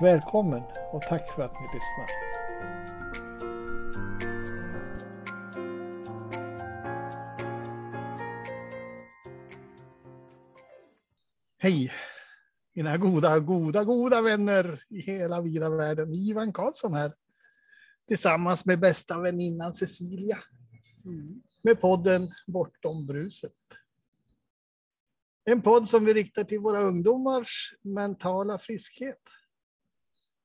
Välkommen och tack för att ni lyssnar. Hej! Mina goda, goda, goda vänner i hela vida världen. Ivan Karlsson här. Tillsammans med bästa väninnan Cecilia. Med podden Bortom bruset. En podd som vi riktar till våra ungdomars mentala friskhet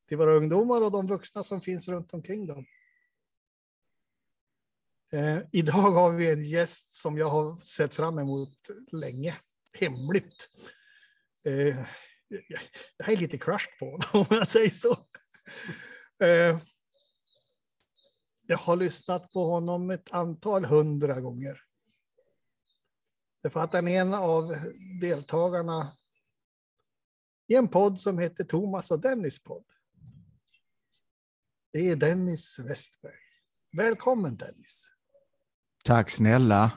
till våra ungdomar och de vuxna som finns runt omkring dem. Eh, idag har vi en gäst som jag har sett fram emot länge, hemligt. Eh, jag är lite crushed på honom om jag säger så. Eh, jag har lyssnat på honom ett antal hundra gånger. Därför att han är en av deltagarna i en podd som heter Thomas och Dennis podd. Det är Dennis Westberg. Välkommen Dennis. Tack snälla.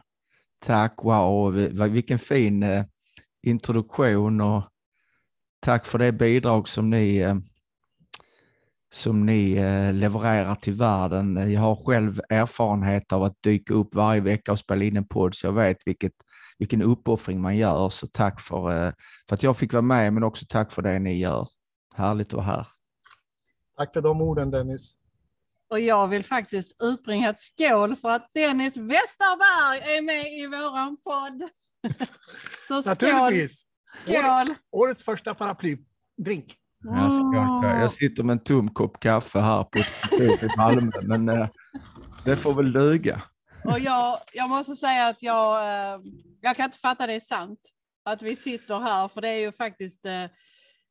Tack, wow, vilken fin eh, introduktion och tack för det bidrag som ni, eh, som ni eh, levererar till världen. Jag har själv erfarenhet av att dyka upp varje vecka och spela in en podd, så jag vet vilket, vilken uppoffring man gör. Så tack för, för att jag fick vara med, men också tack för det ni gör. Härligt att vara här. Tack för de orden Dennis. Och jag vill faktiskt utbringa ett skål för att Dennis Westerberg är med i våran podd. Så skål! Naturligtvis! Skål! Årets första paraplydrink. Mm. Jag sitter med en tom kopp kaffe här på ett i Malmö, men eh, det får väl duga. Och jag, jag måste säga att jag, eh, jag kan inte fatta det är sant att vi sitter här, för det är ju faktiskt, eh,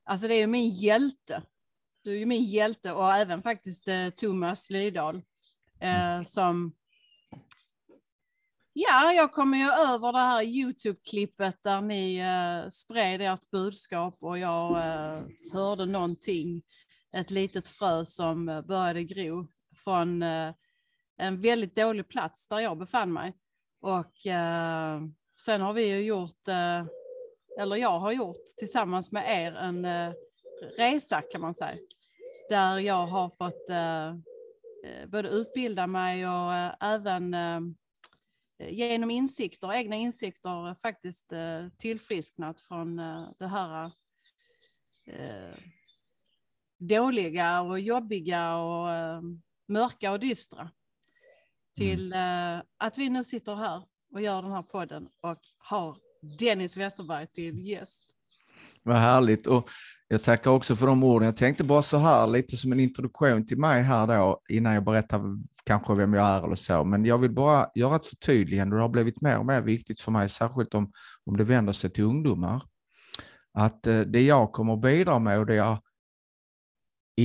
alltså det är ju min hjälte du är ju min hjälte och även faktiskt eh, Thomas Lydahl eh, mm. som Ja, jag kom ju över det här Youtube-klippet där ni eh, spred ert budskap och jag eh, hörde någonting, ett litet frö som eh, började gro från eh, en väldigt dålig plats där jag befann mig. Och eh, sen har vi ju gjort, eh, eller jag har gjort tillsammans med er en resa kan man säga. Där jag har fått eh, eh både utbilda mig och eh, även eh, genom insikter, egna insikter faktiskt eh, tillfrisknat från eh, det här dåliga och jobbiga och mörka och dystra. Till mm. att vi nu sitter här och gör den här podden och har Dennis Westerberg till gäst. Vad härligt. Och jag tackar också för de orden. Jag tänkte bara så här, lite som en introduktion till mig här då, innan jag berättar kanske vem jag är eller så. Men jag vill bara göra ett förtydligande. Det har blivit mer och mer viktigt för mig, särskilt om, om det vänder sig till ungdomar. Att eh, det jag kommer att bidra med och det jag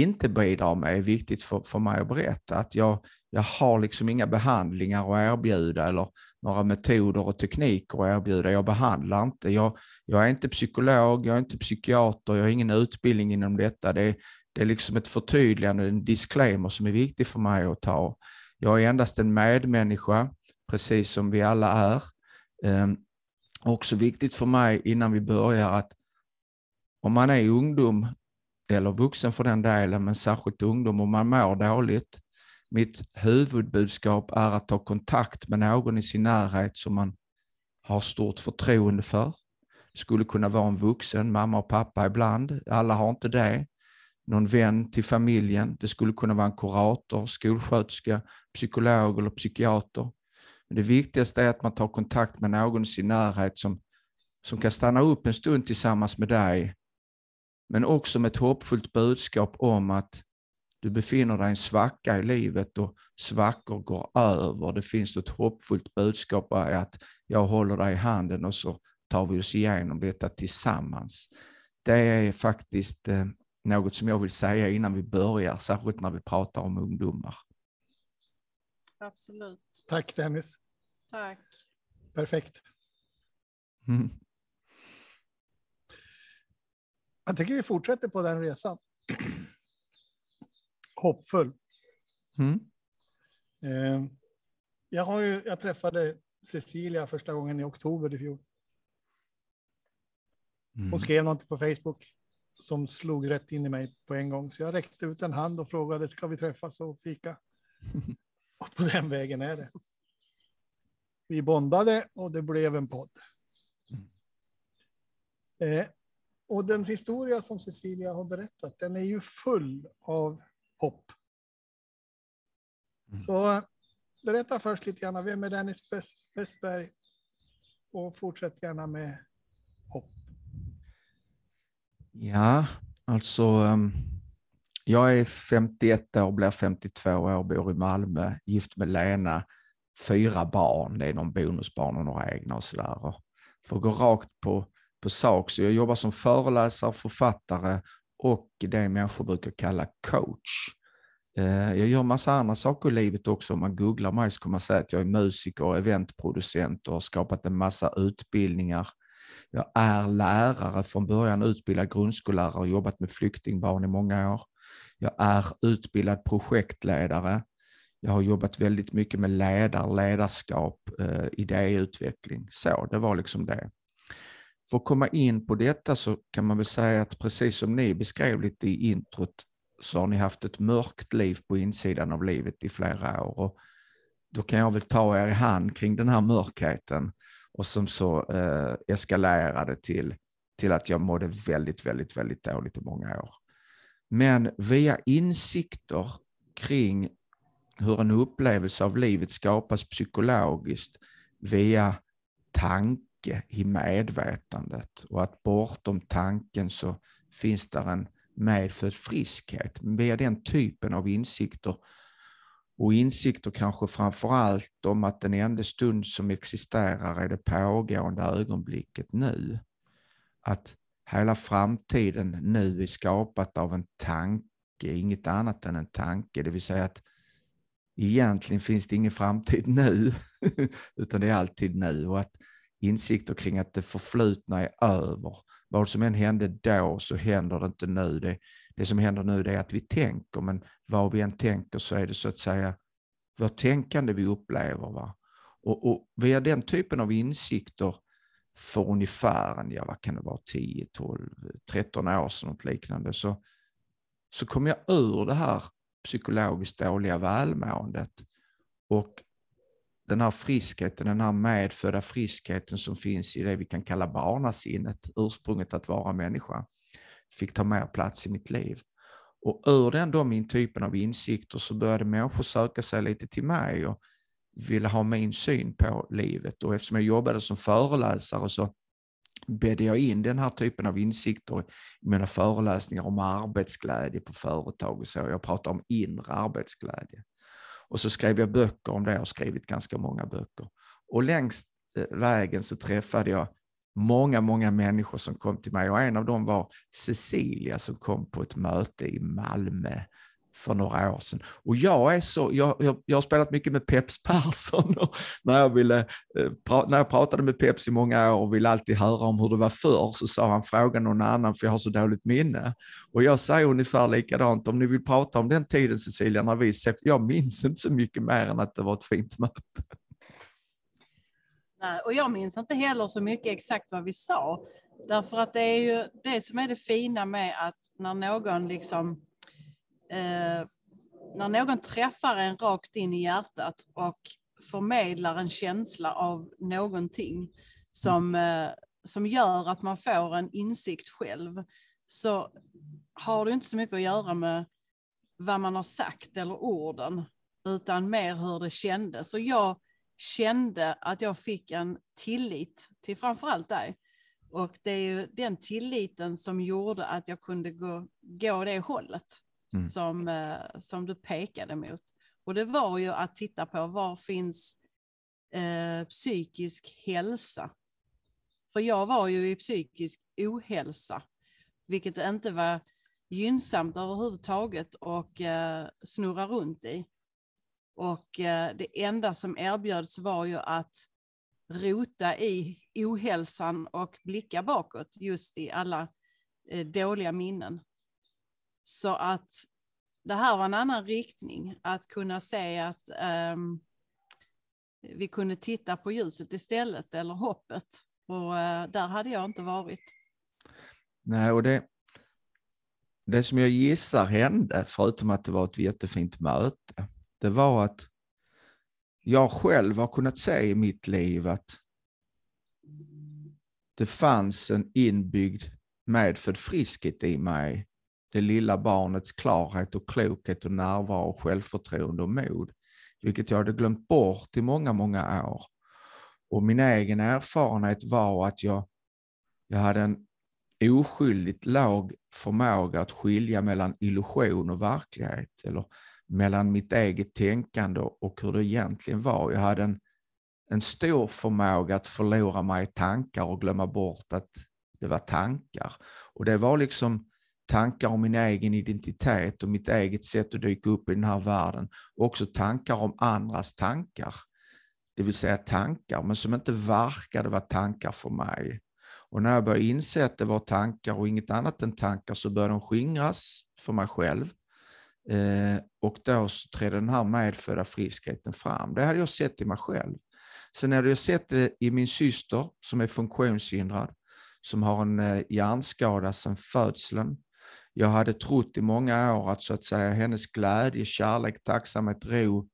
inte bidrar med är viktigt för, för mig att berätta. Att jag, jag har liksom inga behandlingar att erbjuda eller några metoder och tekniker att erbjuda. Jag behandlar inte. Jag, jag är inte psykolog, jag är inte psykiater, jag har ingen utbildning inom detta. Det är, det är liksom ett förtydligande, en disclaimer som är viktig för mig att ta. Jag är endast en medmänniska, precis som vi alla är. Ehm, också viktigt för mig innan vi börjar att om man är ungdom eller vuxen för den delen, men särskilt ungdom, om man mår dåligt, mitt huvudbudskap är att ta kontakt med någon i sin närhet som man har stort förtroende för. Det skulle kunna vara en vuxen, mamma och pappa ibland. Alla har inte det. Någon vän till familjen. Det skulle kunna vara en kurator, skolsköterska, psykolog eller psykiater. Men det viktigaste är att man tar kontakt med någon i sin närhet som, som kan stanna upp en stund tillsammans med dig, men också med ett hoppfullt budskap om att du befinner dig i en svacka i livet och svackor går över. Det finns ett hoppfullt budskap i att jag håller dig i handen och så tar vi oss igenom detta tillsammans. Det är faktiskt eh, något som jag vill säga innan vi börjar, särskilt när vi pratar om ungdomar. Absolut. Tack Dennis. Tack. Perfekt. Mm. Jag tycker vi fortsätter på den resan. Hoppfull. Mm. Eh, jag, har ju, jag träffade Cecilia första gången i oktober i fjol. Mm. Hon skrev något på Facebook som slog rätt in i mig på en gång. Så jag räckte ut en hand och frågade, ska vi träffas och fika? Och på den vägen är det. Vi bondade och det blev en podd. Eh, och den historia som Cecilia har berättat, den är ju full av hopp. Mm. Så berätta först lite grann, vem är Dennis West- Westberg? Och fortsätt gärna med hopp. Ja, alltså ehm, jag är 51 år, blir 52 år, bor i Malmö, gift med Lena, fyra barn, det är någon bonusbarn och några egna och sådär. Och För att gå rakt på, på sak, så jag jobbar som föreläsare, författare och det människor brukar kalla coach. Eh, jag gör massa andra saker i livet också. Om man googlar mig så kommer man säga att jag är musiker, eventproducent och har skapat en massa utbildningar. Jag är lärare från början, utbildad grundskollärare och jobbat med flyktingbarn i många år. Jag är utbildad projektledare. Jag har jobbat väldigt mycket med ledar, ledarskap, eh, idéutveckling. Så, det var liksom det. För att komma in på detta så kan man väl säga att precis som ni beskrev lite i introt så har ni haft ett mörkt liv på insidan av livet i flera år. Och då kan jag väl ta er i hand kring den här mörkheten och som så eh, eskalerade till, till att jag mådde väldigt, väldigt, väldigt dåligt i många år. Men via insikter kring hur en upplevelse av livet skapas psykologiskt via icke i medvetandet och att bortom tanken så finns där en medfödd friskhet. Via den typen av insikter och insikter kanske framför allt om att den enda stund som existerar är det pågående ögonblicket nu. Att hela framtiden nu är skapat av en tanke, inget annat än en tanke. Det vill säga att egentligen finns det ingen framtid nu, utan det är alltid nu. Och att insikter kring att det förflutna är över. Vad som än hände då så händer det inte nu. Det, det som händer nu det är att vi tänker, men vad vi än tänker så är det så att säga vårt tänkande vi upplever. Va? Och, och via den typen av insikter för ungefär en, ja, vad kan det vara, 10, 12, 13 år sedan, något liknande, så, så kom jag ur det här psykologiskt dåliga välmåendet. Och den här friskheten, den här medfödda friskheten som finns i det vi kan kalla barnasinnet, ursprunget att vara människa, fick ta mer plats i mitt liv. Och ur den då min typen av insikter så började människor söka sig lite till mig och ville ha min syn på livet. Och eftersom jag jobbade som föreläsare så bäddade jag in den här typen av insikter i mina föreläsningar om arbetsglädje på företag och så. Jag pratar om inre arbetsglädje. Och så skrev jag böcker om det, jag har skrivit ganska många böcker. Och längs eh, vägen så träffade jag många, många människor som kom till mig och en av dem var Cecilia som kom på ett möte i Malmö för några år sedan. Och jag, är så, jag, jag, jag har spelat mycket med Peps Persson och när, jag ville, eh, pra, när jag pratade med Peps i många år och ville alltid höra om hur det var förr så sa han fråga någon annan för jag har så dåligt minne. Och jag säger ungefär likadant, om ni vill prata om den tiden Cecilia, när vi sett, jag minns inte så mycket mer än att det var ett fint möte. Nej, och jag minns inte heller så mycket exakt vad vi sa. Därför att det är ju det som är det fina med att när någon liksom eh, när någon träffar en rakt in i hjärtat och förmedlar en känsla av någonting som, eh, som gör att man får en insikt själv så har det inte så mycket att göra med vad man har sagt eller orden utan mer hur det kändes. Och jag kände att jag fick en tillit till framförallt dig. Och det är ju den tilliten som gjorde att jag kunde gå, gå det hållet Mm. som, eh, som du pekade mot. Och det var ju att titta på var finns eh, psykisk hälsa? För jag var ju i psykisk ohälsa, vilket inte var gynnsamt överhuvudtaget och eh, snurra runt i. Och eh, det enda som erbjöds var ju att rota i ohälsan och blicka bakåt just i alla eh, dåliga minnen. Så att det här var en annan riktning, att kunna se att um, vi kunde titta på ljuset istället, eller hoppet. Och uh, där hade jag inte varit. Nej, och det, det som jag gissar hände, förutom att det var ett jättefint möte, det var att jag själv har kunnat se i mitt liv att det fanns en inbyggd medfödd friskhet i mig. Det lilla barnets klarhet och klokhet och närvaro, självförtroende och mod, vilket jag hade glömt bort i många, många år. Och min egen erfarenhet var att jag, jag hade en oskyldigt låg förmåga att skilja mellan illusion och verklighet, eller mellan mitt eget tänkande och hur det egentligen var. Jag hade en, en stor förmåga att förlora mig i tankar och glömma bort att det var tankar. Och det var liksom tankar om min egen identitet och mitt eget sätt att dyka upp i den här världen. Och också tankar om andras tankar. Det vill säga tankar, men som inte verkade vara tankar för mig. Och när jag började inse att det var tankar och inget annat än tankar så började de skingras för mig själv. Eh, och då så trädde den här medfödda friskheten fram. Det hade jag sett i mig själv. Sen hade jag sett det i min syster som är funktionshindrad, som har en eh, hjärnskada sedan födseln. Jag hade trott i många år att så att säga hennes glädje, kärlek, tacksamhet, ro,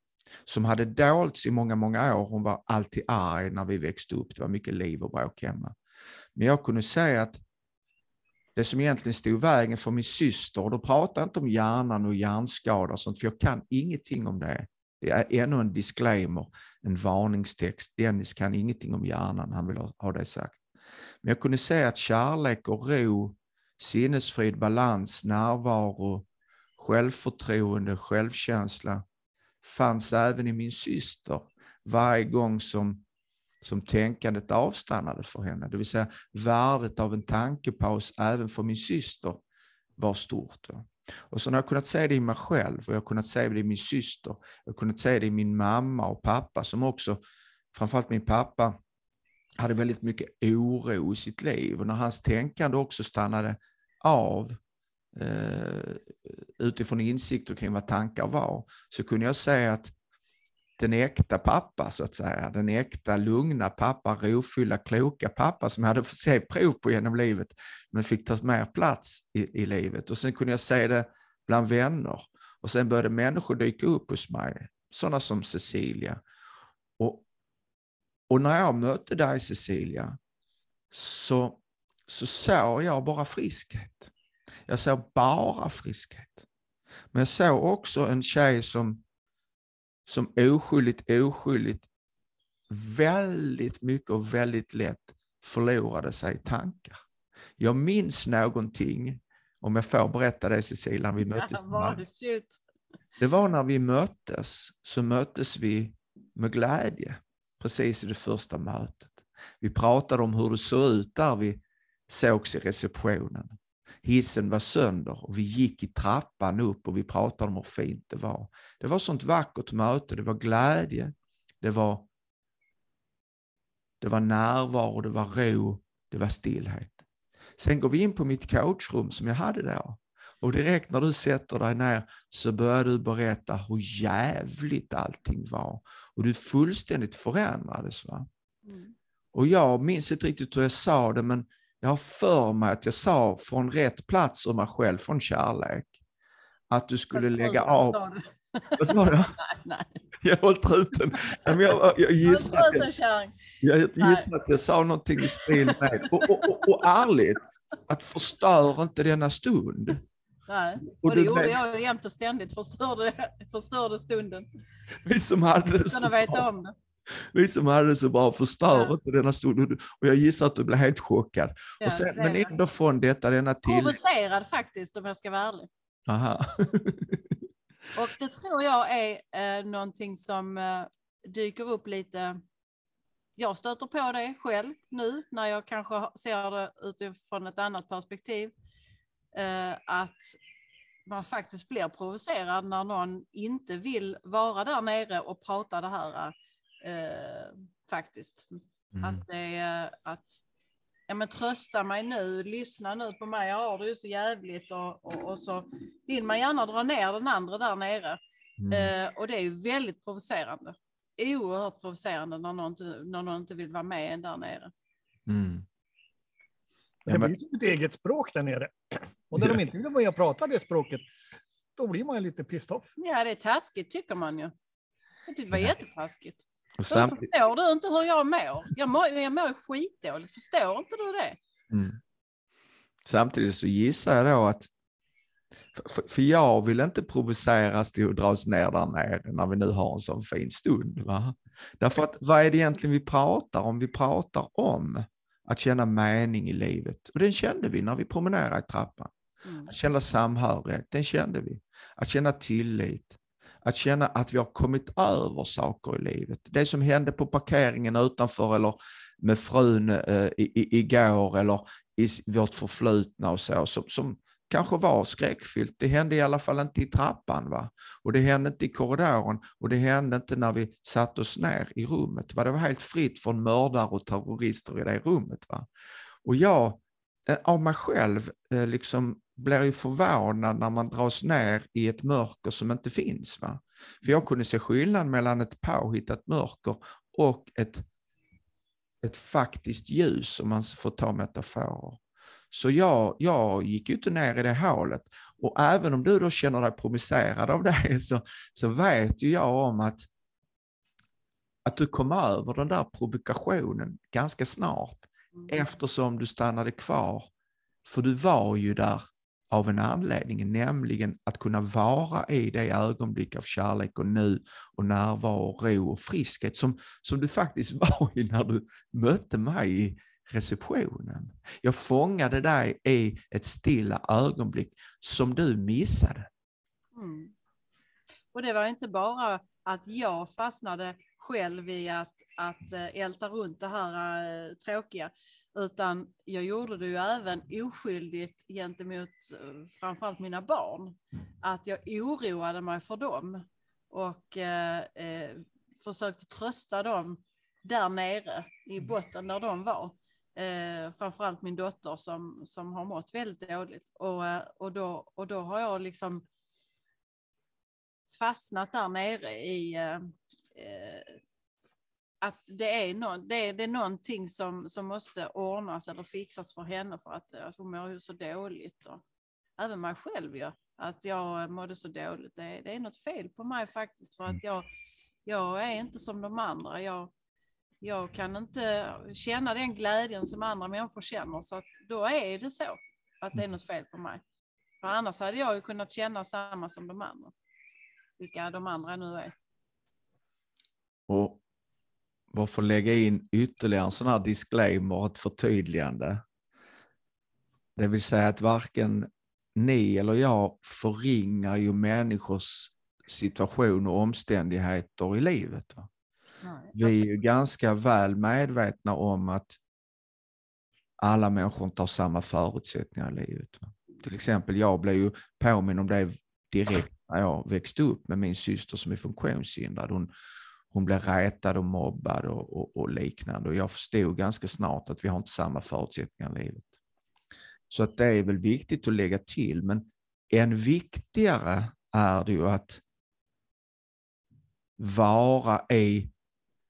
som hade dolts i många, många år. Hon var alltid arg när vi växte upp. Det var mycket liv och bråk hemma. Men jag kunde säga att det som egentligen stod i vägen för min syster, och då pratar jag inte om hjärnan och hjärnskador och sånt, för jag kan ingenting om det. Det är ännu en disclaimer, en varningstext. Dennis kan ingenting om hjärnan, han vill ha det sagt. Men jag kunde säga att kärlek och ro, sinnesfrid, balans, närvaro, självförtroende, självkänsla fanns även i min syster varje gång som som tänkandet avstannade för henne. Det vill säga värdet av en tankepaus även för min syster var stort. Va? Och så har jag kunnat se det i mig själv och jag har kunnat se det i min syster. Jag har kunnat se det i min mamma och pappa som också, framförallt min pappa, hade väldigt mycket oro i sitt liv och när hans tänkande också stannade av eh, utifrån insikter kring vad tankar var, så kunde jag säga att den äkta pappa, så att säga. Den äkta, lugna pappa, rofyllda, kloka pappa som jag hade fått se prov på genom livet, men fick ta mer plats i, i livet. Och sen kunde jag se det bland vänner. Och sen började människor dyka upp hos mig, sådana som Cecilia. Och, och när jag mötte dig Cecilia, så, så såg jag bara friskhet. Jag såg bara friskhet. Men jag såg också en tjej som som oskyldigt, oskyldigt, väldigt mycket och väldigt lätt förlorade sig i tankar. Jag minns någonting, om jag får berätta det Cecilia, vi möttes. Ja, det var när vi möttes, så möttes vi med glädje, precis i det första mötet. Vi pratade om hur det såg ut där vi sågs i receptionen hissen var sönder och vi gick i trappan upp och vi pratade om hur fint det var. Det var sånt vackert möte, det var glädje, det var, det var närvaro, det var ro, det var stillhet. Sen går vi in på mitt coachrum som jag hade då. Och direkt när du sätter dig ner så börjar du berätta hur jävligt allting var. Och du fullständigt förändrades. Va? Mm. Och jag minns inte riktigt hur jag sa det, men jag har för mig att jag sa från rätt plats ur mig själv, från kärlek, att du skulle lägga av... Vad sa du? Jag höll truten. Jag, jag, jag gissar att jag, jag, gissar att jag sa någonting i stil med, och, och, och, och ärligt, att förstör inte denna stund. Nej, och, och det gjorde jag jämt och ständigt, förstörde, förstörde stunden. Vi som hade det så veta om det. Vi som hade så bra förstör ja. denna stund. Och jag gissar att du blev helt chockad. Ja, och sen, men ändå från detta, denna till... Provocerad faktiskt, om jag ska vara ärlig. Aha. och det tror jag är eh, någonting som eh, dyker upp lite. Jag stöter på det själv nu när jag kanske ser det utifrån ett annat perspektiv. eh, att man faktiskt blir provocerad när någon inte vill vara där nere och prata det här eh, faktiskt. Mm. Att det är att ja, men trösta mig nu, lyssna nu på mig, jag har det ju så jävligt och, och, och så vill man gärna dra ner den andra där nere. Mm. Eh, och det är ju väldigt provocerande. Oerhört provocerande när någon, inte, när någon inte vill vara med en där nere. Mm. Ja, Det blir som ett eget språk där nere. Och när de inte vill vara med och prata det språket, då blir man ju lite pissed off. Ja, det är taskigt tycker man ju. Jag tyckte det var jättetaskigt. Samtidigt, förstår du inte hur jag mår? Jag mår, jag mår skitdåligt, förstår inte du det? mm. samtidigt så gissar jag då att för, för- för jag vill inte provoceras till att dras ner där nere när vi nu har en sån fin stund. Va? Därför att vad är det egentligen vi pratar om? Vi pratar om att känna mening i livet. Och den kände vi när vi promenerade i trappan. Mm. Att känna samhörighet, den kände vi. Att känna tillit. Att känna att vi har kommit över saker i livet. Det som hände på parkeringen utanför eller med frun eh, i, igår eller i vårt förflutna och så, som, som kanske var skräckfyllt. Det hände i alla fall inte i trappan. Va? Och det hände inte i korridoren och det hände inte när vi satte oss ner i rummet. Va? Det var helt fritt från mördare och terrorister i det rummet. Va? Och jag, eh, av mig själv, eh, liksom blir ju förvånad när man dras ner i ett mörker som inte finns. Va? För jag kunde se skillnad mellan ett påhittat mörker och ett, ett faktiskt ljus, om man får ta metaforer. Så jag, jag gick ju inte ner i det hålet. Och även om du då känner dig provocerad av det så, så vet ju jag om att, att du kom över den där provokationen ganska snart Mm. eftersom du stannade kvar. För du var ju där av en anledning, nämligen att kunna vara i det ögonblick av kärlek och nu och närvaro, ro och friskhet som, som du faktiskt var i när du mötte mig i receptionen. Jag fångade dig i ett stilla ögonblick som du missade. Mm. Och det var inte bara att jag fastnade själv i att, att eh, älta runt det här eh, tråkiga, utan jag gjorde det ju även oskyldigt gentemot eh, framförallt mina barn. Att jag oroade mig för dem och eh, eh, försökte trösta dem där nere i botten där de var. Eh, framförallt min dotter som, som har mått väldigt dåligt. Och, eh, och, då, och då har jag liksom fastnat där nere i eh, eh, att det är, no, det, är, det är någonting som, som måste ordnas eller fixas för henne för att alltså, hon mår ju så dåligt. Och även mig själv ja, att jag mådde så dåligt. Det, det är något fel på mig faktiskt för att jag, jag är inte som de andra. Jag, jag kan inte känna den glädjen som andra människor känner så att då är det så att det är något fel på mig. För annars hade jag ju kunnat känna samma som de andra. Vilka de andra nu är. Och varför lägga in ytterligare en sån här disclaimer ett förtydligande? Det vill säga att varken ni eller jag förringar ju människors situation och omständigheter i livet. Va? Vi är ju ganska väl medvetna om att alla människor inte har samma förutsättningar i livet. Va? Till exempel, jag blev ju påminn om det direkt när jag växte upp med min syster som är funktionshindrad. Hon, hon blev rätad och mobbad och, och, och liknande. Och jag förstod ganska snart att vi har inte samma förutsättningar i livet. Så att det är väl viktigt att lägga till, men än viktigare är det ju att vara i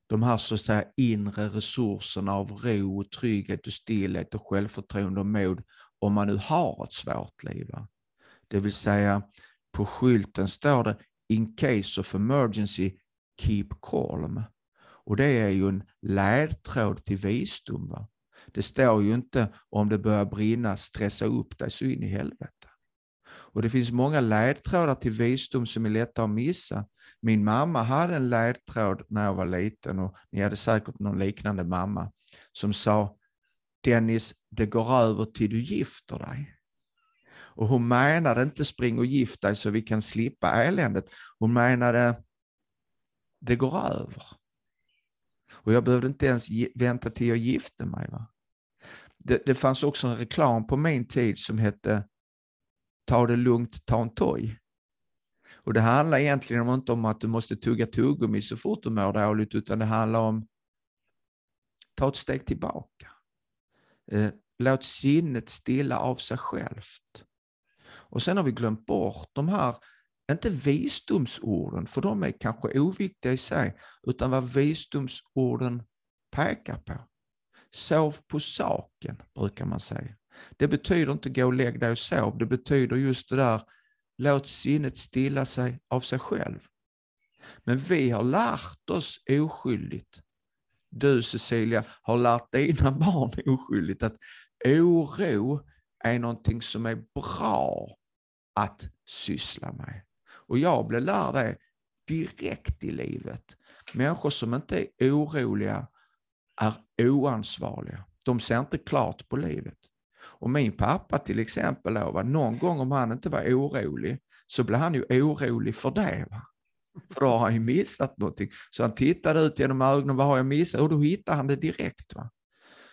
de här så att säga inre resurserna av ro, och trygghet och stillhet och självförtroende och mod om man nu har ett svårt liv. va. Det vill säga på skylten står det in case of emergency keep calm. Och det är ju en ledtråd till visdom. Va? Det står ju inte om det börjar brinna, stressa upp dig så in i helvete. Och det finns många ledtrådar till visdom som är lätta att missa. Min mamma hade en ledtråd när jag var liten och ni hade säkert någon liknande mamma som sa Dennis, det går över till du gifter dig. Och hon menade inte spring och gift dig så vi kan slippa eländet. Hon menade det går över. Och jag behövde inte ens vänta till jag gifte mig. Va? Det, det fanns också en reklam på min tid som hette ta det lugnt, ta en toj. Och det handlar egentligen inte om att du måste tugga tuggummi så fort du mår dåligt, utan det handlar om ta ett steg tillbaka. Eh, låt sinnet stilla av sig självt. Och sen har vi glömt bort de här, inte visdomsorden, för de är kanske oviktiga i sig, utan vad visdomsorden pekar på. Sov på saken, brukar man säga. Det betyder inte gå och lägg dig och sov, det betyder just det där, låt sinnet stilla sig av sig själv. Men vi har lärt oss oskyldigt, du Cecilia har lärt dina barn oskyldigt att oro är någonting som är bra att syssla med. Och jag blev lärd det direkt i livet. Människor som inte är oroliga är oansvariga. De ser inte klart på livet. Och min pappa till exempel, då, någon gång om han inte var orolig så blev han ju orolig för det. Va? För då har han ju missat någonting. Så han tittade ut genom ögonen, vad har jag missat? Och då hittade han det direkt. Va?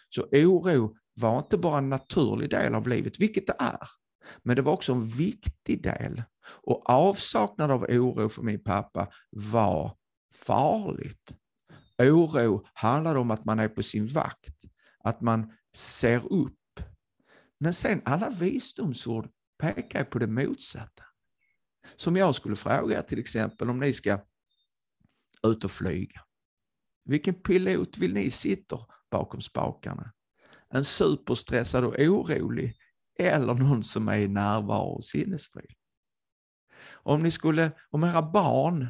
Så oro var inte bara en naturlig del av livet, vilket det är. Men det var också en viktig del. Och avsaknad av oro för min pappa var farligt. Oro handlar om att man är på sin vakt, att man ser upp. Men sen alla visdomsord pekar på det motsatta. Som jag skulle fråga till exempel om ni ska ut och flyga. Vilken pilot vill ni sitta bakom spakarna? En superstressad och orolig eller någon som är i närvaro och sinnesfrid. Om, ni skulle, om era barn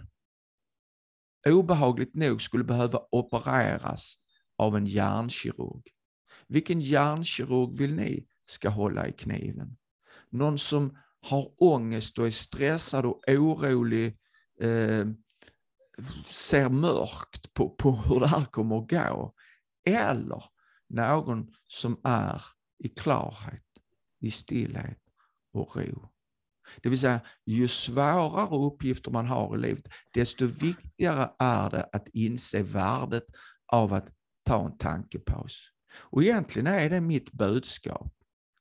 obehagligt nog skulle behöva opereras av en hjärnkirurg. Vilken hjärnkirurg vill ni ska hålla i kniven? Någon som har ångest och är stressad och orolig, eh, ser mörkt på, på hur det här kommer att gå. Eller någon som är i klarhet, i stillhet och ro. Det vill säga, ju svårare uppgifter man har i livet, desto viktigare är det att inse värdet av att ta en tankepaus. Och egentligen är det mitt budskap.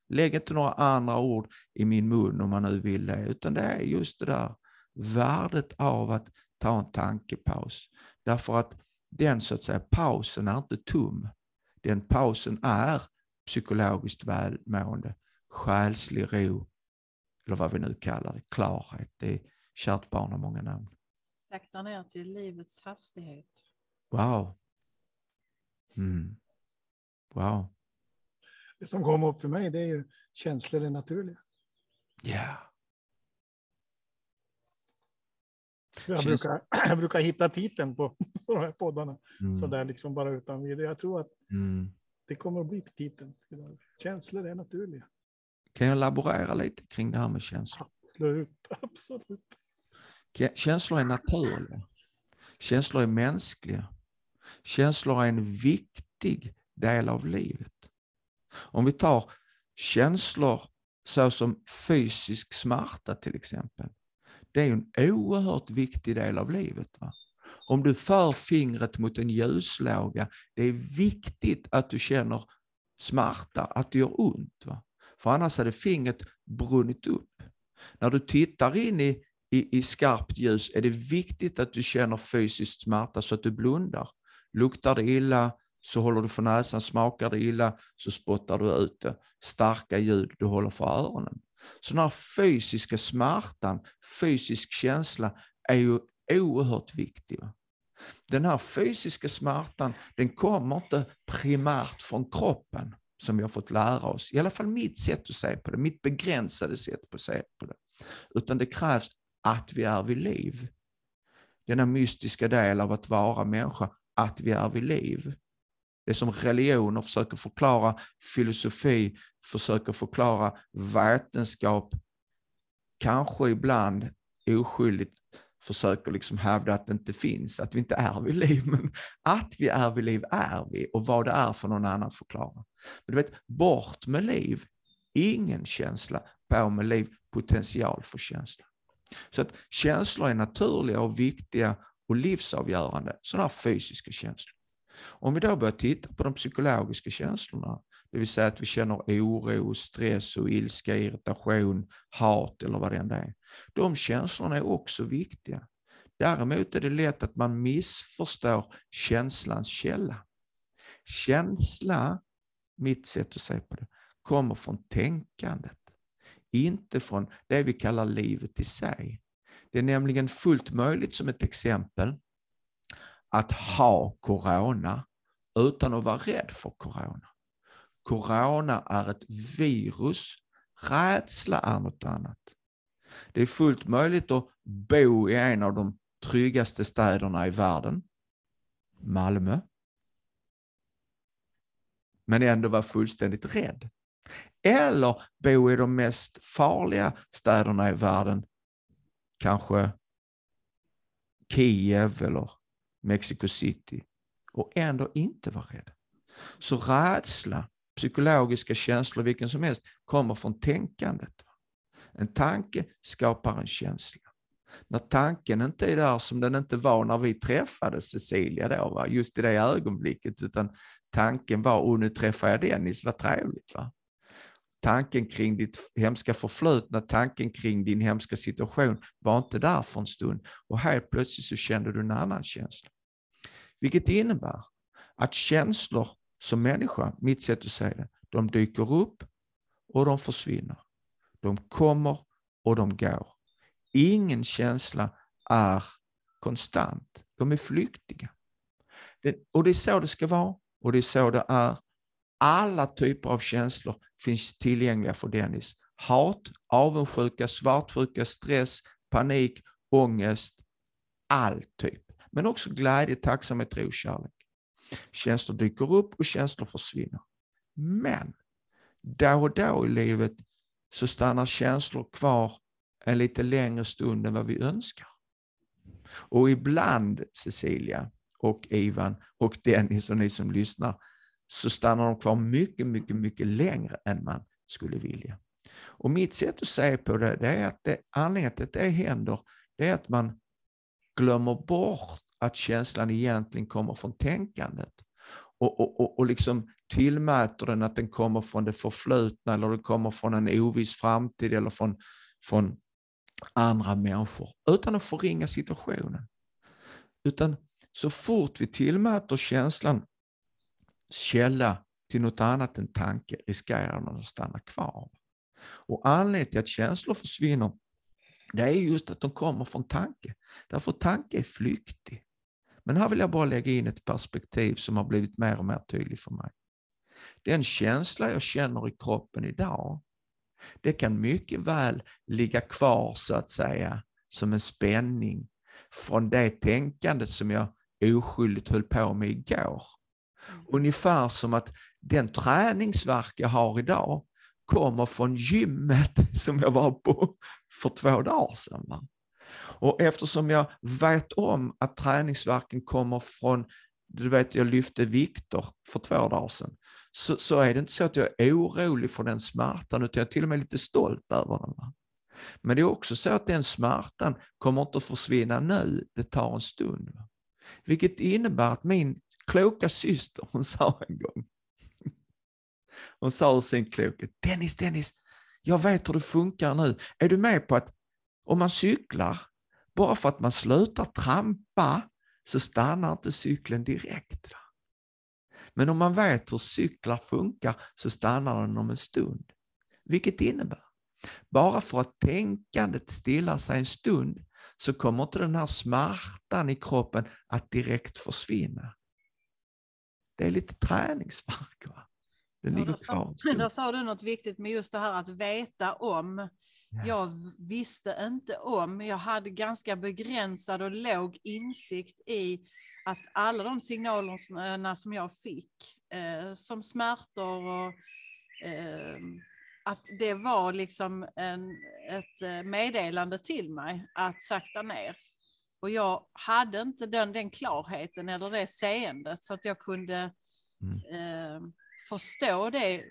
Lägg inte några andra ord i min mun om man nu vill det, utan det är just det där värdet av att ta en tankepaus. Därför att den så att säga pausen är inte tom. Den pausen är psykologiskt välmående, själslig ro, eller vad vi nu kallar det, klarhet. Det är kärt barn har många namn. Sakta ner till livets hastighet. Wow. Mm. Wow. Det som kommer upp för mig det är ju känslor är naturliga. Ja. Yeah. Jag brukar, jag brukar hitta titeln på, på de här poddarna Mm. sådär liksom bara utan vidare. Jag tror att Mm. det kommer att bli titeln. Känslor är naturliga. Kan jag laborera lite kring det här med känslor? Absolut, absolut. Känslor är naturliga. Känslor är mänskliga. Känslor är en viktig del av livet. Om vi tar känslor såsom fysisk smärta till exempel. Det är en oerhört viktig del av livet. Va? Om du för fingret mot en ljuslåga, det är viktigt att du känner smärta, att det gör ont. Va? För annars hade fingret brunnit upp. När du tittar in i, i, i skarpt ljus är det viktigt att du känner fysisk smärta så att du blundar. Luktar det illa så håller du för näsan, smakar det illa så spottar du ut det. Starka ljud du håller för öronen. Så den här fysiska smärtan, fysisk känsla är ju oerhört viktig. Den här fysiska smärtan, den kommer inte primärt från kroppen som vi har fått lära oss. I alla fall mitt sätt att se på det, mitt begränsade sätt att se på det. Utan det krävs att vi är vid liv. Denna mystiska del av att vara människa, att vi är vid liv. Det som religioner försöker förklara, filosofi försöker förklara, vetenskap kanske ibland oskyldigt försöker liksom hävda att det inte finns, att vi inte är vid liv. Men att vi är vid liv är vi och vad det är för någon annan förklara. Men du vet, bort med liv, ingen känsla, på med liv, potential för känsla. Så att känslor är naturliga och viktiga och livsavgörande, sådana här fysiska känslor. Om vi då börjar titta på de psykologiska känslorna, det vill säga att vi känner oro, stress och ilska, irritation, hat eller vad det än är. De känslorna är också viktiga. Däremot är det lätt att man missförstår känslans källa. Känsla, mitt sätt att se på det, kommer från tänkandet. Inte från det vi kallar livet i sig. Det är nämligen fullt möjligt som ett exempel att ha corona utan att vara rädd för corona. Corona är ett virus, rädsla är något annat. Det är fullt möjligt att bo i en av de tryggaste städerna i världen, Malmö, men ändå vara fullständigt rädd. Eller bo i de mest farliga städerna i världen, kanske Kiev eller Mexico City, och ändå inte vara rädd. Så rädsla, psykologiska känslor, vilken som helst, kommer från tänkandet. En tanke skapar en känsla. När tanken inte är där som den inte var när vi träffade Cecilia då, va? just i det ögonblicket, utan tanken var, och nu träffar jag Dennis, vad trevligt. Va? Tanken kring ditt hemska förflutna, tanken kring din hemska situation var inte där för en stund och helt plötsligt så kände du en annan känsla. Vilket innebär att känslor som människa, mitt sätt att säga det, de dyker upp och de försvinner. De kommer och de går. Ingen känsla är konstant. De är flyktiga. Det, och det är så det ska vara och det är så det är. Alla typer av känslor finns tillgängliga för Dennis. Hat, avundsjuka, svartsjuka, stress, panik, ångest, all typ. Men också glädje, tacksamhet, ro, kärlek. Känslor dyker upp och känslor försvinner. Men då och då i livet så stannar känslor kvar en lite längre stund än vad vi önskar. Och ibland, Cecilia och Ivan och Dennis och ni som lyssnar, så stannar de kvar mycket, mycket, mycket längre än man skulle vilja. Och mitt sätt att se på det, det är att det, anledningen till att det händer, det är att man glömmer bort att känslan egentligen kommer från tänkandet. Och, och, och, och liksom tillmäter den att den kommer från det förflutna eller det kommer från en oviss framtid eller från, från andra människor, utan att förringa situationen. Utan så fort vi tillmäter känslan källa till något annat än tanke riskerar den att stanna kvar. Och anledningen till att känslor försvinner, det är just att de kommer från tanke. Därför tanke är flyktig. Men här vill jag bara lägga in ett perspektiv som har blivit mer och mer tydligt för mig. Den känsla jag känner i kroppen idag, det kan mycket väl ligga kvar så att säga som en spänning från det tänkandet som jag oskyldigt höll på med igår. Mm. Ungefär som att den träningsverk jag har idag kommer från gymmet som jag var på för två dagar sedan. Och eftersom jag vet om att träningsverken kommer från, du vet jag lyfte vikter för två dagar sedan, så, så är det inte så att jag är orolig för den smärtan, utan jag är till och med lite stolt över den. Men det är också så att den smärtan kommer inte att försvinna nu, det tar en stund. Vilket innebär att min kloka syster, hon sa en gång, hon sa ur sin klokhet, Dennis, Dennis, jag vet hur det funkar nu. Är du med på att om man cyklar, bara för att man slutar trampa så stannar inte cykeln direkt. Men om man vet hur cyklar funkar så stannar den om en stund. Vilket innebär, bara för att tänkandet stillar sig en stund så kommer inte den här smärtan i kroppen att direkt försvinna. Det är lite träningsvärk. Va? Den ligger kvar. Där sa du något viktigt med just det här att veta om. Ja. Jag visste inte om, jag hade ganska begränsad och låg insikt i att alla de signalerna som jag fick, eh, som smärtor och eh, att det var liksom en, ett eh, meddelande till mig att sakta ner. Och jag hade inte den, den klarheten eller det seendet så att jag kunde mm. eh, förstå det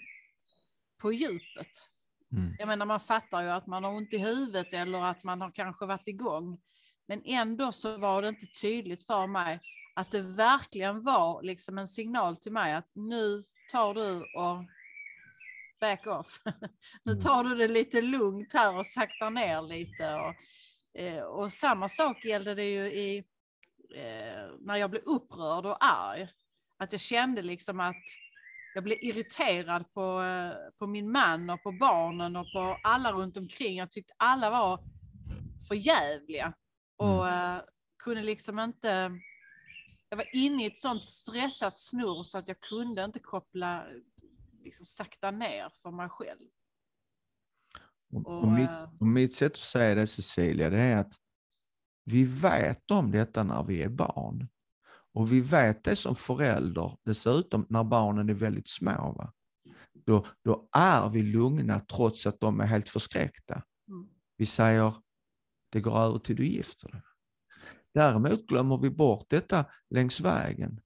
på djupet. Mm. Jag menar man fattar ju att man har ont i huvudet eller att man har kanske varit igång. Men ändå så var det inte tydligt för mig att det verkligen var liksom en signal till mig att nu tar du och back off. nu Mm. tar du det lite lugnt här och saktar ner lite. Och, eh, och samma sak gällde det ju i, eh, när jag blev upprörd och arg. Att jag kände liksom att jag blev irriterad på, eh, på min man och på barnen och på alla runt omkring. Jag tyckte alla var för jävliga. Och eh, kunde liksom inte... Jag var inne i ett sånt stressat snurr så att jag kunde inte koppla, liksom sakta ner för mig själv. Och, Och, och, mitt, eh, och mitt sätt att säga det Cecilia, det är att vi vet om detta när vi är barn. Och vi vet det som förälder, dessutom när barnen är väldigt små. Va? Då, då är vi lugna trots att de är helt förskräckta. Mm. Vi säger, det går över till du gifter dig. Däremot glömmer vi bort detta längs vägen.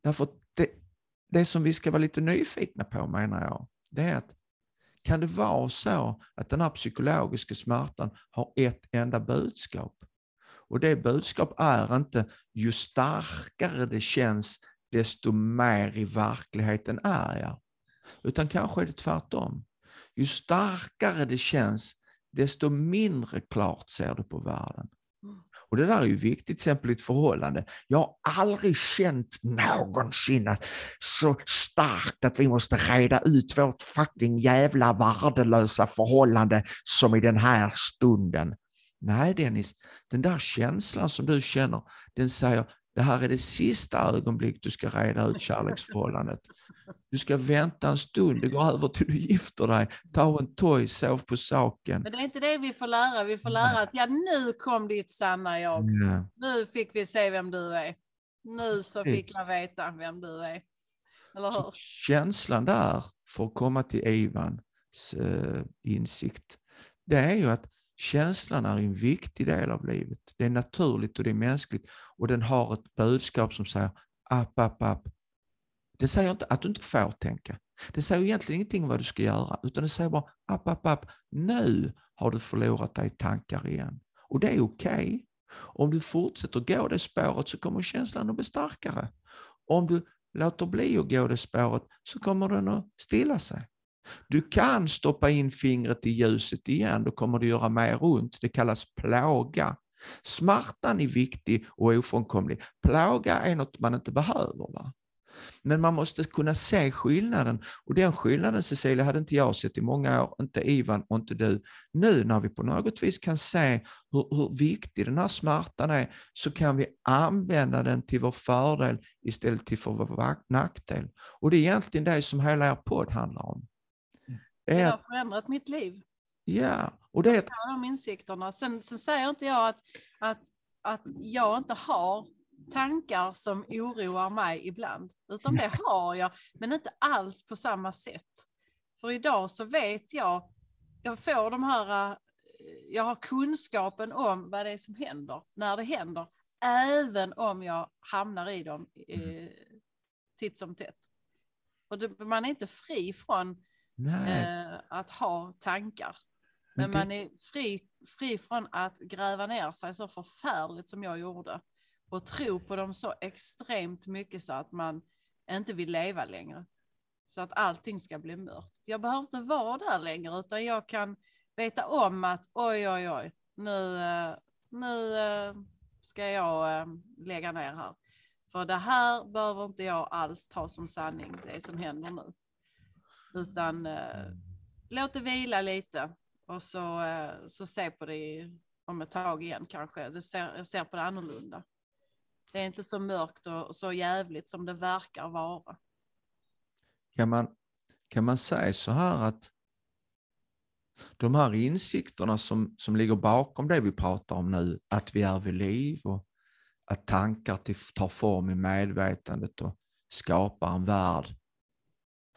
Därför det, det som vi ska vara lite nyfikna på menar jag, det är att kan det vara så att den här psykologiska smärtan har ett enda budskap? Och det budskap är inte ju starkare det känns, desto mer i verkligheten är jag. Utan kanske är det tvärtom. Ju starkare det känns, desto mindre klart ser du på världen. Och det där är ju viktigt, till exempel i ett förhållande. Jag har aldrig känt någonsin att så starkt att vi måste reda ut vårt fucking jävla värdelösa förhållande som i den här stunden. Nej Dennis, den där känslan som du känner, den säger det här är det sista ögonblick du ska reda ut kärleksförhållandet. Du ska vänta en stund, det går över till du gifter dig. Ta en toj, sov på saken. Men det är inte det vi får lära. Vi får lära att ja, nu kom ditt sanna jag. Ja. Nu fick vi se vem du är. Nu så fick jag veta vem du är. Eller Så hur? känslan där, för att komma till Ivans eh, insikt, det är ju att känslan är en viktig del av livet. Det är naturligt och det är mänskligt och den har ett budskap som säger app, app, app. Det säger inte att du inte får tänka. Det säger egentligen ingenting om vad du ska göra, utan det säger bara app, app, app. Nu har du förlorat dig i tankar igen. Och det är okej. Om du fortsätter gå det spåret så kommer känslan att bli starkare. Om du låter bli att gå det spåret så kommer den att stilla sig. Du kan stoppa in fingret i ljuset igen, då kommer det göra mer ont. Det kallas plåga. Smärtan är viktig och ofrånkomlig. Plåga är något man inte behöver. Va? Men man måste kunna se skillnaden och den skillnaden Cecilia hade inte jag sett i många år, inte Ivan och inte du. Nu när vi på något vis kan se hur, hur viktig den här smärtan är så kan vi använda den till vår fördel istället till för vår nackdel. Och det är egentligen det som hela er podd handlar om. Det har förändrat mitt liv. ja, och det är de insikterna. Sen, sen säger inte jag att, att, att jag inte har tankar som oroar mig ibland. Utan det har jag, men inte alls på samma sätt. För idag så vet jag, jag får de här, eh, jag har kunskapen om vad det är som händer, när det händer. Även om jag hamnar i dem eh, titt som tätt. Och det, man är inte fri från eh, att ha tankar. Men Men det- man är fri, fri från att gräva ner sig så förfärligt som jag gjorde. Och tro på dem så extremt mycket så att man inte vill leva längre. Så att allting ska bli mörkt. Jag behöver inte vara där längre utan jag kan veta om att oj, oj, oj, nu, eh, nu eh, ska jag eh, lägga ner här. För det här behöver inte jag alls ta som sanning, det som händer nu. Utan eh, låt det vila lite och så, eh, så se på det om ett tag igen kanske. Det ser, jag ser på det annorlunda. Det är inte så mörkt och så jävligt som det verkar vara. kan man, kan man säga så här att de här insikterna som, som ligger bakom det vi pratar om nu, att vi är vid liv och att tankar till, tar form i medvetandet och skapar en värld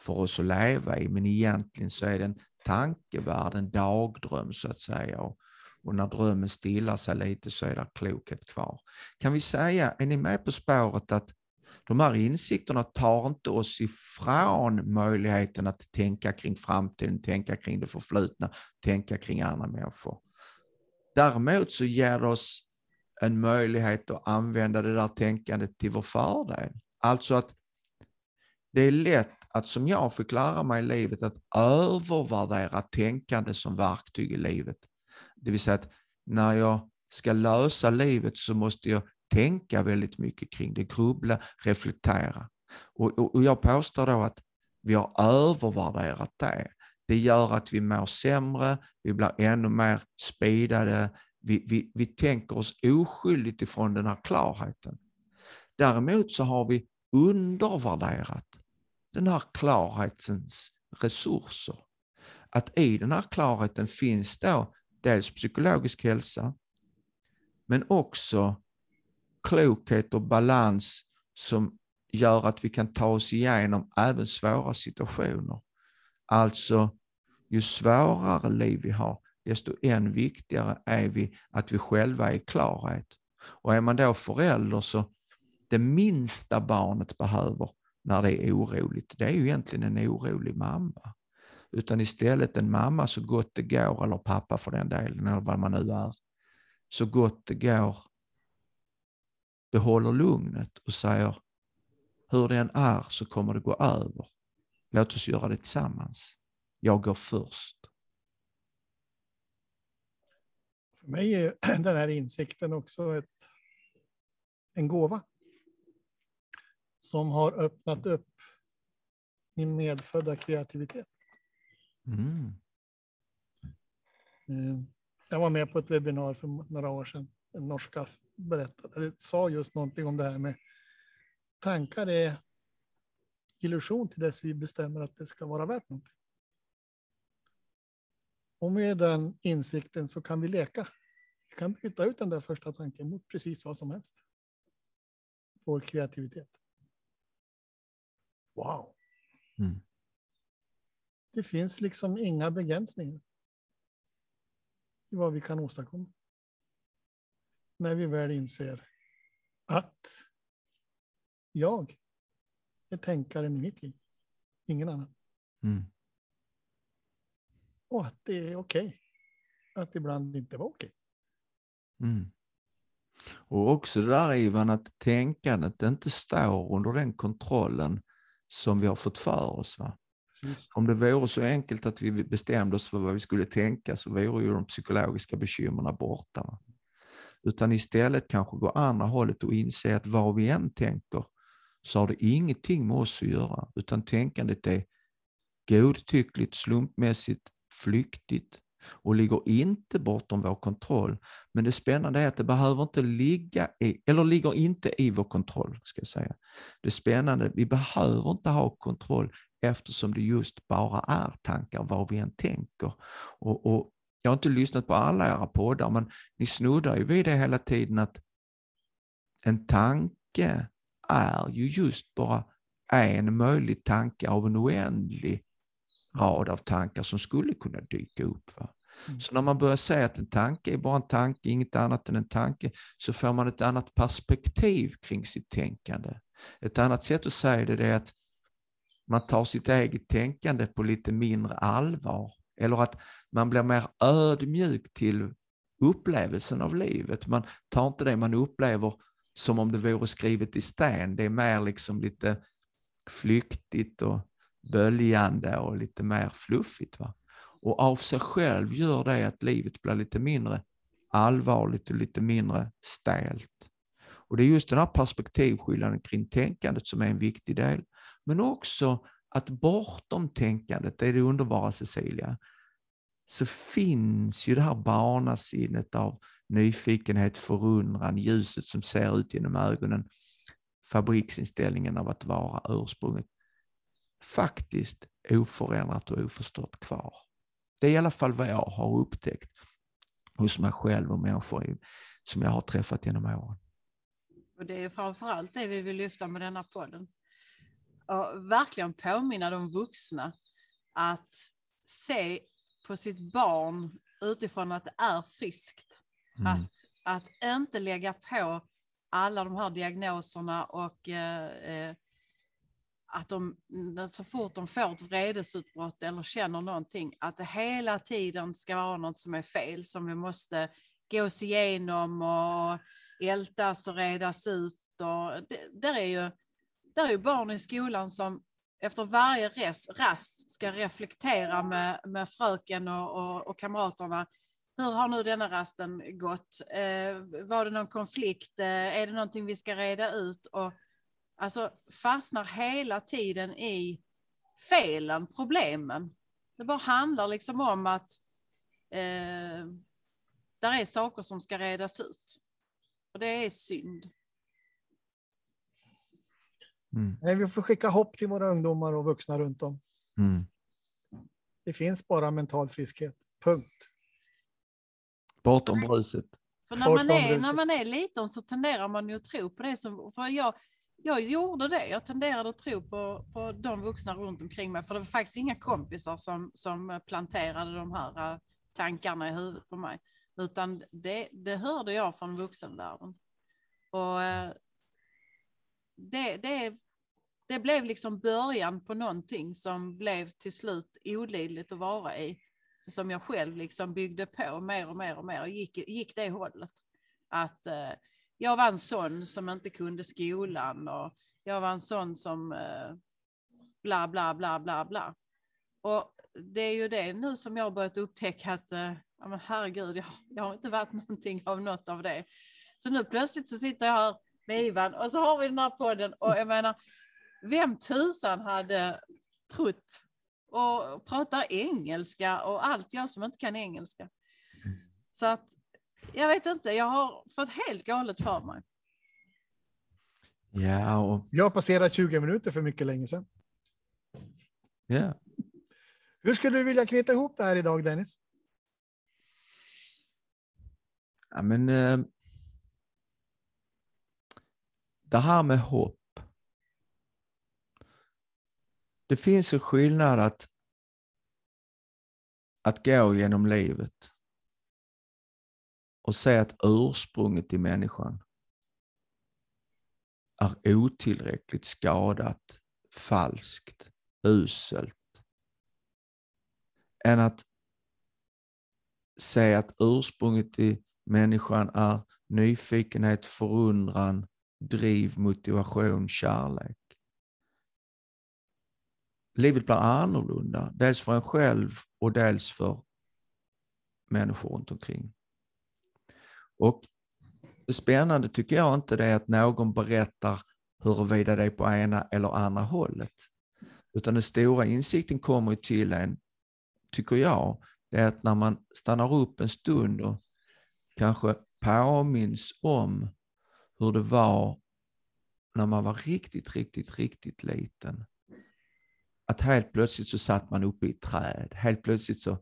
för oss att leva i, men egentligen så är det en tankevärld, en dagdröm så att säga. Och, och när drömmen stillar sig lite så är det klokhet kvar. Kan vi säga, är ni med på spåret att de här insikterna tar inte oss ifrån möjligheten att tänka kring framtiden, tänka kring det förflutna, tänka kring andra människor. Däremot så ger det oss en möjlighet att använda det där tänkandet till vår fördel. Alltså att det är lätt att, som jag fick lära mig i livet, att övervärdera tänkande som verktyg i livet. Det vill säga att när jag ska lösa livet så måste jag tänka väldigt mycket kring det, grubbla, reflektera. Och, och, och jag påstår då att vi har övervärderat det. Det gör att vi mår sämre, vi blir ännu mer speedade, vi, vi, vi tänker oss oskyldigt ifrån den här klarheten. Däremot så har vi undervärderat den här klarhetens resurser. Att i den här klarheten finns då dels psykologisk hälsa, men också klokhet och balans som gör att vi kan ta oss igenom även svåra situationer. Alltså, ju svårare liv vi har, desto än viktigare är vi att vi själva är i klarhet. Och är man då förälder så det minsta barnet behöver när det är oroligt, det är ju egentligen en orolig mamma. Utan istället en mamma så gott det går, eller pappa för den delen, eller vad man nu är, så gott det går behåller lugnet och säger hur det än är så kommer det gå över. Låt oss göra det tillsammans. Jag går först. För mig är den här insikten också ett, en gåva som har öppnat upp min medfödda kreativitet. Mm. Eh, jag var med på ett webbinar för några år sedan. En norska berättade, eller sa just någonting om det här med tankar är illusion till dess vi bestämmer att det ska vara värt någonting. Och med den insikten så kan vi leka. Vi kan byta ut den där första tanken mot precis vad som helst. Vår kreativitet. Wow. Mm. Det finns liksom inga begränsningar i vad vi kan åstadkomma. När vi väl inser att jag är tänkaren i mitt liv, ingen annan. Mm. Och att det är okej. Okay. Att ibland inte var okej. Okay. Mm. Och också det där Ivan, att tänkandet inte står under den kontrollen som vi har fått för oss. Va? Om det vore så enkelt att vi bestämde oss för vad vi skulle tänka så vore ju de psykologiska bekymren borta. Va? Utan istället kanske gå andra hållet och inse att vad vi än tänker så har det ingenting med oss att göra, utan tänkandet är godtyckligt, slumpmässigt, flyktigt och ligger inte bortom vår kontroll. Men det spännande är att det behöver inte ligga i, eller ligger inte i vår kontroll, ska jag säga. Det spännande, vi behöver inte ha kontroll eftersom det just bara är tankar, vad vi än tänker. Och, och jag har inte lyssnat på alla era poddar, men ni snuddar ju vid det hela tiden att en tanke är ju just bara en möjlig tanke av en oändlig rad av tankar som skulle kunna dyka upp. Va? Mm. Så när man börjar säga att en tanke är bara en tanke, inget annat än en tanke, så får man ett annat perspektiv kring sitt tänkande. Ett annat sätt att säga det är att man tar sitt eget tänkande på lite mindre allvar. Eller att man blir mer ödmjuk till upplevelsen av livet. Man tar inte det man upplever som om det vore skrivet i sten. Det är mer liksom lite flyktigt och böljande och lite mer fluffigt. Va? Och av sig själv gör det att livet blir lite mindre allvarligt och lite mindre stelt. Och det är just den här perspektivskillnaden kring tänkandet som är en viktig del. Men också att bortom tänkandet, det är det underbara Cecilia, så finns ju det här barnasinnet av nyfikenhet, förundran, ljuset som ser ut genom ögonen, fabriksinställningen av att vara ursprunget, faktiskt oförändrat och oförstått kvar. Det är i alla fall vad jag har upptäckt hos mig själv och människor som jag har träffat genom åren. Och det är framförallt det vi vill lyfta med denna podden. Och verkligen påminna de vuxna att se på sitt barn utifrån att det är friskt. Mm. Att, att inte lägga på alla de här diagnoserna och eh, eh att de mm, så fort de får ett vredesutbrott eller känner någonting, att det hela tiden ska vara något som är fel, som vi måste gås igenom och ältas och redas ut. Och det, där, är ju, där är ju barn i skolan som efter varje res, rast ska reflektera med, med fröken och, och, och kamraterna. Hur har nu denna rasten gått? Eh, var det någon konflikt? Eh, är det någonting vi ska reda ut? Och, alltså fastnar hela tiden i felen, problemen. Det bara handlar liksom om att eh, där är saker som ska redas ut. Och det är synd. Mm. Nej, vi får skicka hopp till våra ungdomar och vuxna runt om. Mm. Det finns bara mental friskhet. Punkt. Bortom bruset. För när man, är, när man är liten så tenderar man ju att tro på det som... För jag, jag gjorde det. Jag tenderade att tro på, på de vuxna runt omkring mig. För det var faktiskt inga kompisar som, som planterade de här eh, tankarna i huvudet på mig. Utan det, det hörde jag från vuxenvärlden. Och eh, det, det, det blev liksom början på någonting som blev till slut olidligt att vara i. Som jag själv liksom byggde på mer och mer och mer och gick, gick det hållet. Att eh, jag var en sån som inte kunde skolan och jag var en sån som eh, bla bla bla bla bla. Och det är ju det nu som jag har börjat upptäcka att eh, ja, men herregud, jag, jag har inte varit någonting av något av det. Så nu plötsligt så sitter jag här med Ivan och så har vi den här podden och jag menar, vem tusan hade trott och pratar engelska och allt jag som inte kan engelska. Så att jag vet inte, jag har fått helt galet för mig. Ja, och... Jag har passerat 20 minuter för mycket länge sedan. Ja. Hur skulle du vilja knyta ihop det här idag, Dennis? Ja, men, eh, det här med hopp. Det finns en skillnad att, att gå genom livet och se att ursprunget i människan är otillräckligt skadat, falskt, uselt. Än att se att ursprunget i människan är nyfikenhet, förundran, driv, motivation, kärlek. Livet blir annorlunda, dels för en själv och dels för människor runt omkring. Och det spännande tycker jag inte det är att någon berättar huruvida det är på ena eller andra hållet. Utan den stora insikten kommer till en, tycker jag, det är att när man stannar upp en stund och kanske påminns om hur det var när man var riktigt, riktigt, riktigt liten. Att helt plötsligt så satt man uppe i ett träd. Helt plötsligt så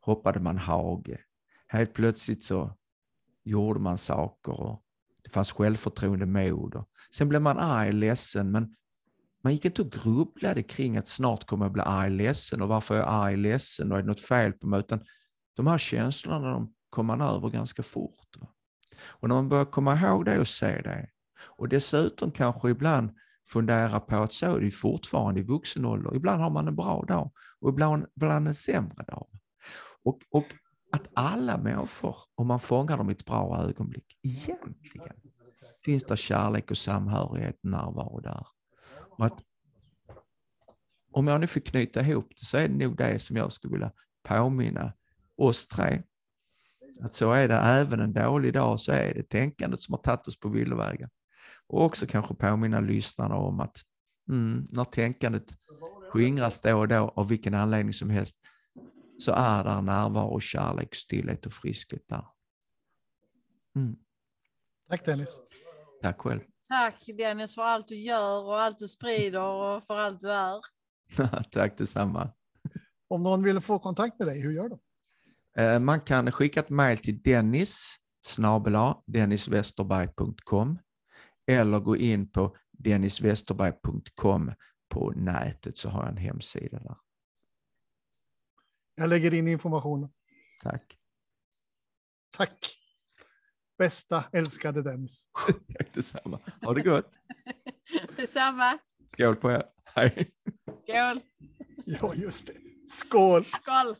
hoppade man hage. Helt plötsligt så gjorde man saker och det fanns självförtroende, mod. Och sen blev man arg, ledsen, men man gick inte och grubblade kring att snart kommer jag bli arg, ledsen och varför är jag arg, ledsen och är det något fel på mig? Utan de här känslorna de kom man över ganska fort. Och när man börjar komma ihåg det och se det och dessutom kanske ibland fundera på att så är det fortfarande i vuxen ålder. Ibland har man en bra dag och ibland, ibland en sämre dag. Och, och att alla människor, om man fångar dem i ett bra ögonblick, egentligen finns det kärlek och samhörighet närvaro där. Och att, om jag nu får knyta ihop det så är det nog det som jag skulle vilja påminna oss tre. Att så är det även en dålig dag så är det tänkandet som har tagit oss på villovägar. Och också kanske påminna lyssnarna om att mm, när tänkandet skingras då och då av vilken anledning som helst så är där närvaro, kärlek, stillhet och friskhet där. Mm. Tack Dennis. Tack själv. Tack Dennis för allt du gör och allt du sprider och för allt du är. Tack detsamma. Om någon vill få kontakt med dig, hur gör de? Eh, man kan skicka ett mejl till dennis denniswesterberg.com eller gå in på denniswesterberg.com på nätet så har jag en hemsida där. Jag lägger in informationen. Tack. Tack. Bästa älskade Dennis. Tack detsamma. Ha det gott. Detsamma. Skål på er. Hej. Skål. Ja, just det. Skål. Skål.